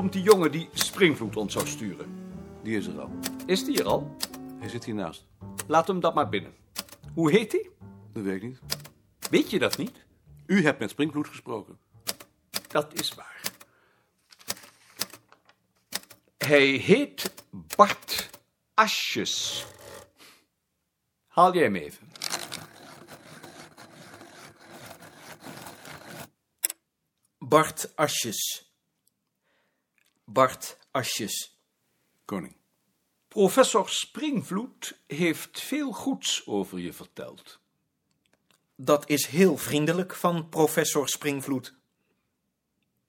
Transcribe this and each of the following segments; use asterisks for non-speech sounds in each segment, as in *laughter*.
komt die jongen die Springvloed ons zou sturen? Die is er al. Is die er al? Hij zit hiernaast. Laat hem dat maar binnen. Hoe heet hij? Dat weet ik niet. Weet je dat niet? U hebt met Springvloed gesproken. Dat is waar. Hij heet Bart Asjes. Haal jij hem even. Bart Asjes. Bart Asjes. Koning. Professor Springvloed heeft veel goeds over je verteld. Dat is heel vriendelijk van professor Springvloed.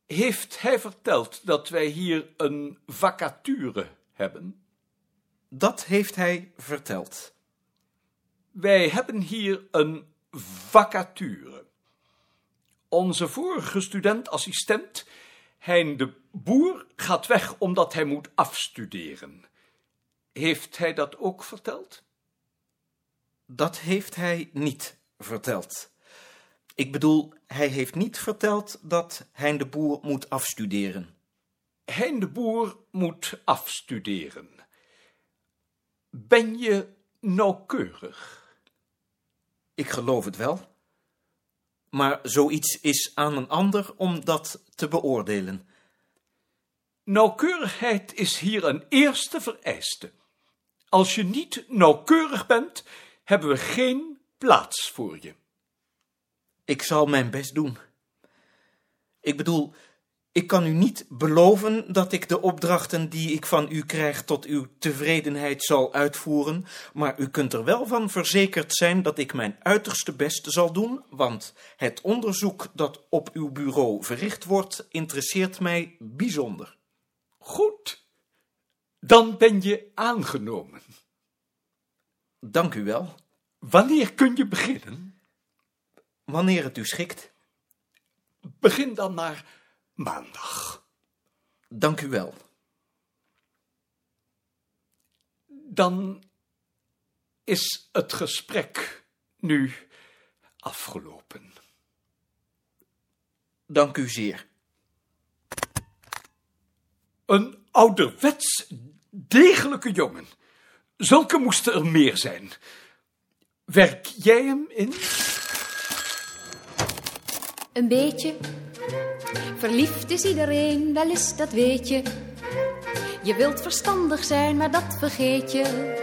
Heeft hij verteld dat wij hier een vacature hebben? Dat heeft hij verteld. Wij hebben hier een vacature. Onze vorige student-assistent, Hein de Boer, gaat weg omdat hij moet afstuderen. Heeft hij dat ook verteld? Dat heeft hij niet verteld. Ik bedoel, hij heeft niet verteld dat Hein de Boer moet afstuderen. Hein de Boer moet afstuderen. Ben je nauwkeurig? Ik geloof het wel. Maar zoiets is aan een ander om dat te beoordelen. Nauwkeurigheid is hier een eerste vereiste. Als je niet nauwkeurig bent, hebben we geen plaats voor je. Ik zal mijn best doen. Ik bedoel, ik kan u niet beloven dat ik de opdrachten die ik van u krijg tot uw tevredenheid zal uitvoeren, maar u kunt er wel van verzekerd zijn dat ik mijn uiterste best zal doen, want het onderzoek dat op uw bureau verricht wordt, interesseert mij bijzonder. Goed, dan ben je aangenomen. Dank u wel. Wanneer kun je beginnen? Wanneer het u schikt. Begin dan maar maandag. Dank u wel. Dan is het gesprek nu afgelopen. Dank u zeer. Een ouderwets degelijke jongen. Zulke moesten er meer zijn. Werk jij hem in? Een beetje. Verliefd is iedereen, wel eens, dat weet je. Je wilt verstandig zijn, maar dat vergeet je.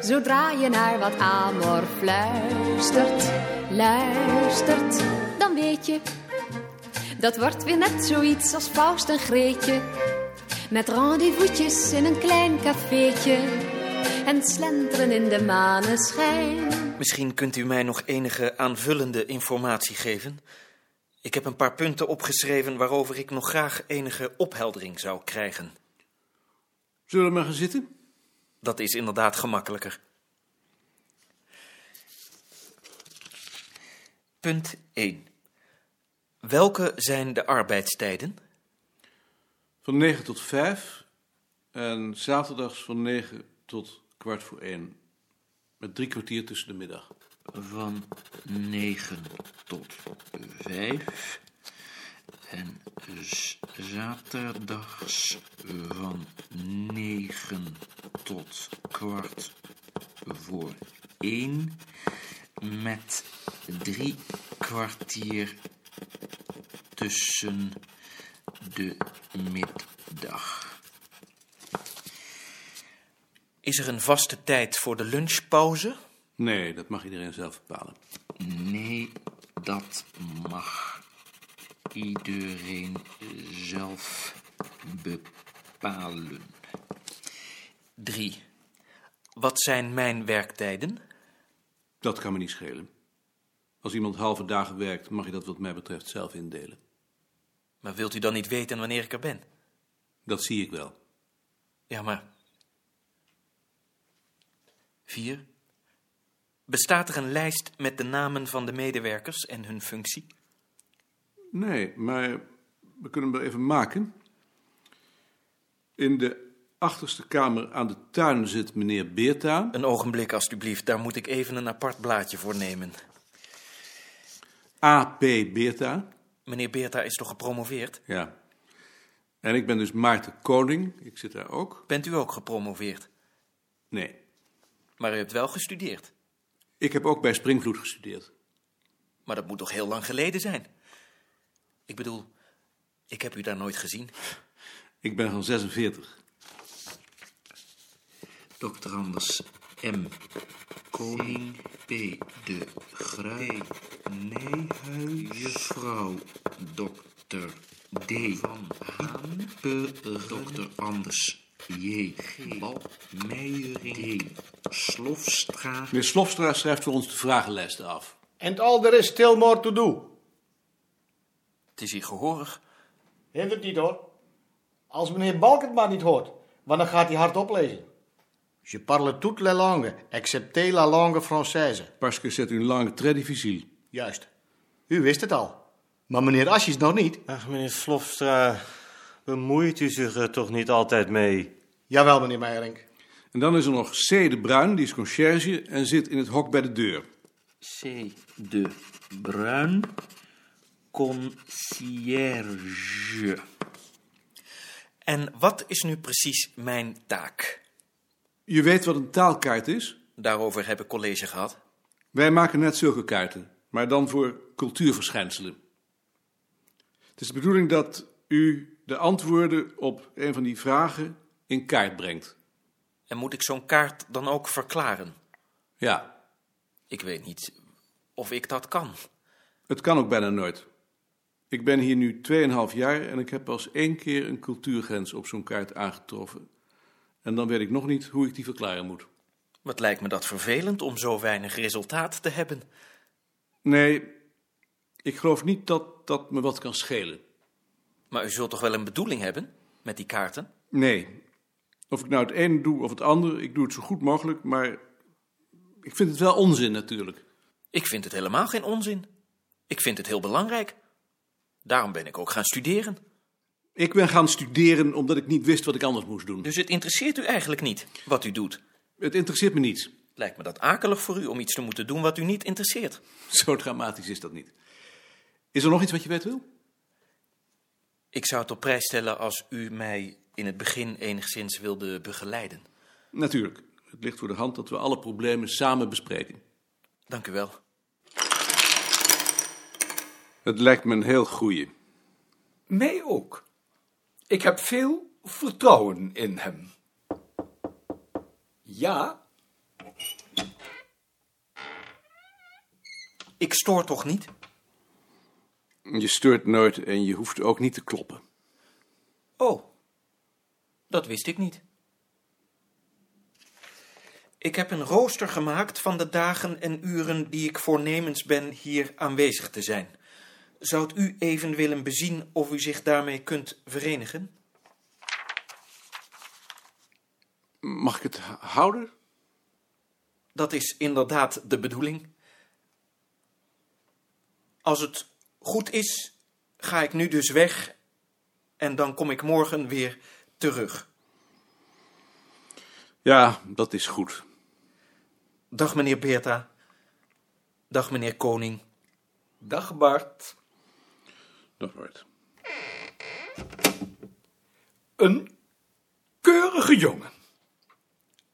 Zodra je naar wat amor fluistert, luistert, dan weet je. Dat wordt weer net zoiets als Faust en Greetje. Met rendezvous'tjes in een klein cafeetje. En slenteren in de maneschijn. Misschien kunt u mij nog enige aanvullende informatie geven. Ik heb een paar punten opgeschreven waarover ik nog graag enige opheldering zou krijgen. Zullen we maar gaan zitten? Dat is inderdaad gemakkelijker. Punt 1. Welke zijn de arbeidstijden? Van 9 tot 5 en zaterdags van 9 tot kwart voor 1. Met drie kwartier tussen de middag. Van 9 tot 5 en zaterdags van 9 tot kwart voor 1 met drie kwartier tussen de middag. Is er een vaste tijd voor de lunchpauze? Nee, dat mag iedereen zelf bepalen. Nee, dat mag iedereen zelf bepalen. 3. Wat zijn mijn werktijden? Dat kan me niet schelen. Als iemand halve dagen werkt, mag je dat wat mij betreft zelf indelen. Maar wilt u dan niet weten wanneer ik er ben? Dat zie ik wel. Ja, maar. 4. Bestaat er een lijst met de namen van de medewerkers en hun functie? Nee, maar we kunnen hem er even maken. In de achterste kamer aan de tuin zit meneer Beerta. Een ogenblik, alstublieft. Daar moet ik even een apart blaadje voor nemen. A.P. Beerta. Meneer Beerta is toch gepromoveerd? Ja. En ik ben dus Maarten Koning. Ik zit daar ook. Bent u ook gepromoveerd? Nee. Maar u hebt wel gestudeerd. Ik heb ook bij Springvloed gestudeerd. Maar dat moet toch heel lang geleden zijn? Ik bedoel, ik heb u daar nooit gezien. Ik ben van 46. Dr. Anders M. Koning P. de Gruij Nijhuis. Juffrouw Dr. D. van Haan. Dr. Anders J. Bal Meijering D. Slofstra. Meneer Slofstra schrijft voor ons de vragenlijsten af. And all there is still more to do. Het is hier gehoorig. Hindert niet hoor. Als meneer Balk het maar niet hoort, want dan gaat hij hard oplezen. Je parle toute la langue, excepté la langue française. Parce que c'est une langue très difficile. Juist. U wist het al. Maar meneer Asjes nog niet. Ach, meneer Slofstra, bemoeit u zich er toch niet altijd mee? Jawel, meneer Meijerink. En dan is er nog C. de Bruin, die is conciërge en zit in het hok bij de deur. C. de Bruin. Concierge. En wat is nu precies mijn taak? Je weet wat een taalkaart is? Daarover heb ik college gehad. Wij maken net zulke kaarten, maar dan voor cultuurverschijnselen. Het is de bedoeling dat u de antwoorden op een van die vragen in kaart brengt. En moet ik zo'n kaart dan ook verklaren? Ja, Ik weet niet of ik dat kan. het kan ook bijna nooit. Ik ben hier nu 2,5 jaar en ik heb pas één keer een cultuurgrens op zo'n kaart aangetroffen. En dan weet ik nog niet hoe ik die verklaren moet. Wat lijkt me dat vervelend om zo weinig resultaat te hebben. Nee, ik geloof niet dat dat me wat kan schelen. Maar u zult toch wel een bedoeling hebben met die kaarten? Nee, of ik nou het ene doe of het andere, ik doe het zo goed mogelijk, maar ik vind het wel onzin natuurlijk. Ik vind het helemaal geen onzin. Ik vind het heel belangrijk. Daarom ben ik ook gaan studeren. Ik ben gaan studeren omdat ik niet wist wat ik anders moest doen. Dus het interesseert u eigenlijk niet wat u doet. Het interesseert me niet. Lijkt me dat akelig voor u om iets te moeten doen wat u niet interesseert. Zo dramatisch is dat niet. Is er nog iets wat je weten wil? Ik zou het op prijs stellen als u mij in het begin enigszins wilde begeleiden. Natuurlijk. Het ligt voor de hand dat we alle problemen samen bespreken. Dank u wel. Het lijkt me een heel goeie. Mij ook. Ik heb veel vertrouwen in hem. Ja, Ik stoor toch niet? Je steurt nooit en je hoeft ook niet te kloppen. Dat wist ik niet. Ik heb een rooster gemaakt van de dagen en uren die ik voornemens ben hier aanwezig te zijn. Zou u even willen bezien of u zich daarmee kunt verenigen? Mag ik het houden? Dat is inderdaad de bedoeling. Als het goed is, ga ik nu dus weg en dan kom ik morgen weer terug. Ja, dat is goed. Dag meneer Beerta. Dag meneer Koning. dag Bart. Dat wordt. Een keurige jongen.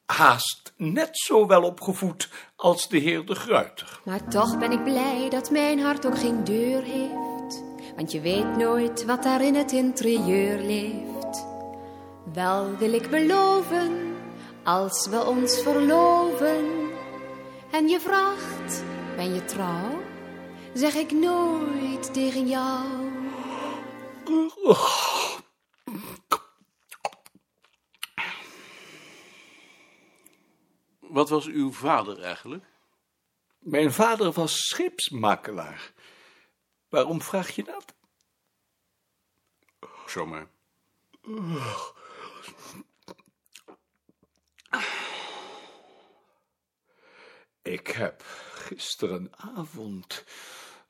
Haast net zo wel opgevoed als de heer de Gruiter. Maar toch ben ik blij dat mijn hart ook geen deur heeft. Want je weet nooit wat daar in het interieur leeft. Wel wil ik beloven, als we ons verloven. En je vraagt, ben je trouw? Zeg ik nooit tegen jou. Wat was uw vader eigenlijk? Mijn vader was scheepsmakelaar. Waarom vraag je dat? Zomaar. Ik heb gisterenavond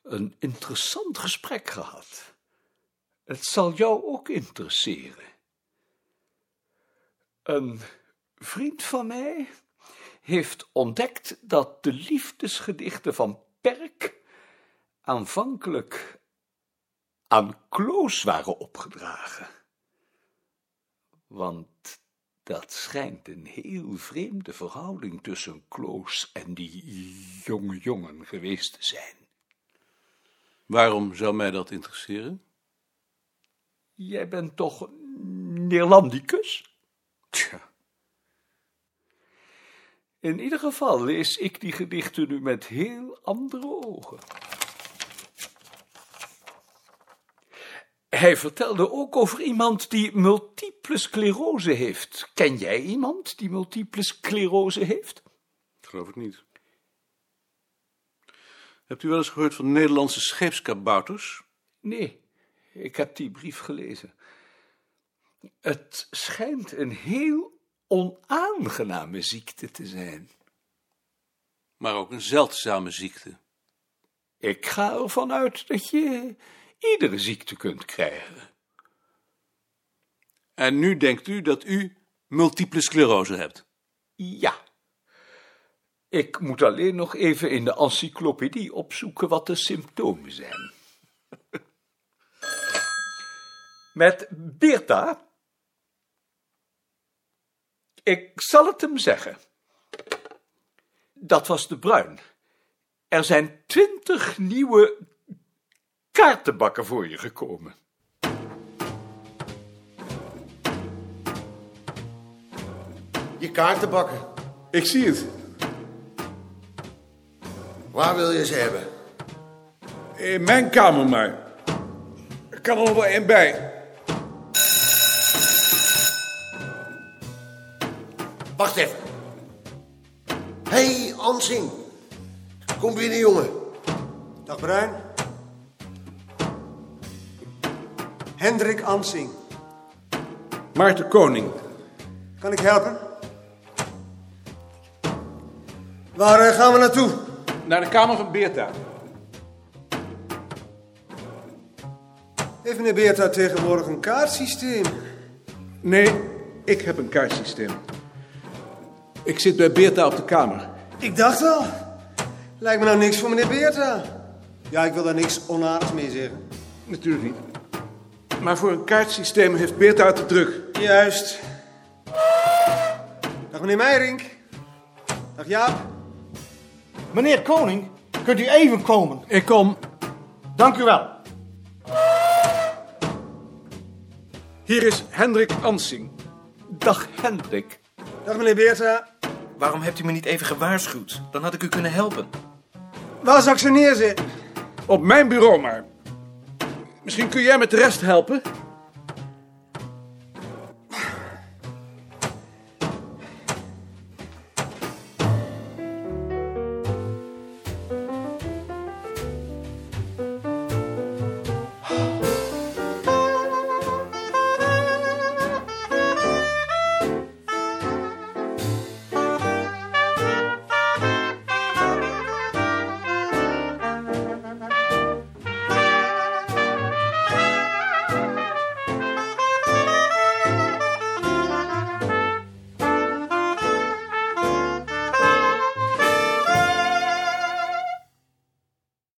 een interessant gesprek gehad. Het zal jou ook interesseren. Een vriend van mij heeft ontdekt dat de liefdesgedichten van Perk aanvankelijk aan Kloos waren opgedragen. Want dat schijnt een heel vreemde verhouding tussen Kloos en die jonge jongen geweest te zijn. Waarom zou mij dat interesseren? Jij bent toch Neerlandicus? Tja, In ieder geval lees ik die gedichten nu met heel andere ogen. Hij vertelde ook over iemand die multiple sclerose heeft. Ken jij iemand die multiple sclerose heeft? geloof ik niet. Hebt u wel eens gehoord van Nederlandse scheepskabouters? Nee, ik heb die brief gelezen. Het schijnt een heel onaangename ziekte te zijn. Maar ook een zeldzame ziekte. Ik ga ervan uit dat je iedere ziekte kunt krijgen. En nu denkt u dat u multiple sclerose hebt. Ja. Ik moet alleen nog even in de encyclopedie opzoeken wat de symptomen zijn. *laughs* Met Beerta. Ik zal het hem zeggen. Dat was de Bruin. Er zijn twintig nieuwe kaartenbakken voor je gekomen. Je kaarten bakken. Ik zie het. Waar wil je ze hebben? In mijn kamer maar. Er kan er nog wel één bij. Wacht even. Hé, hey, Ansing. Kom binnen, jongen. Dag Bruin. Hendrik Ansing. Maarten Koning. Kan ik helpen? Waar eh, gaan we naartoe? Naar de kamer van Beerta. Heeft meneer Beerta tegenwoordig een kaartsysteem? Nee, ik heb een kaartsysteem. Ik zit bij Beerta op de kamer. Ik dacht al. Lijkt me nou niks voor meneer Beerta. Ja, ik wil daar niks onaardigs mee zeggen. Natuurlijk niet. Maar voor een kaartsysteem heeft Beerta het te druk. Juist. Dag meneer Meijering. Dag Jaap. Meneer Koning, kunt u even komen? Ik kom. Dank u wel. Hier is Hendrik Ansing. Dag Hendrik. Dag meneer Beerta. Waarom hebt u me niet even gewaarschuwd? Dan had ik u kunnen helpen. Waar zou ik ze neerzetten? Op mijn bureau maar. Misschien kun jij met de rest helpen?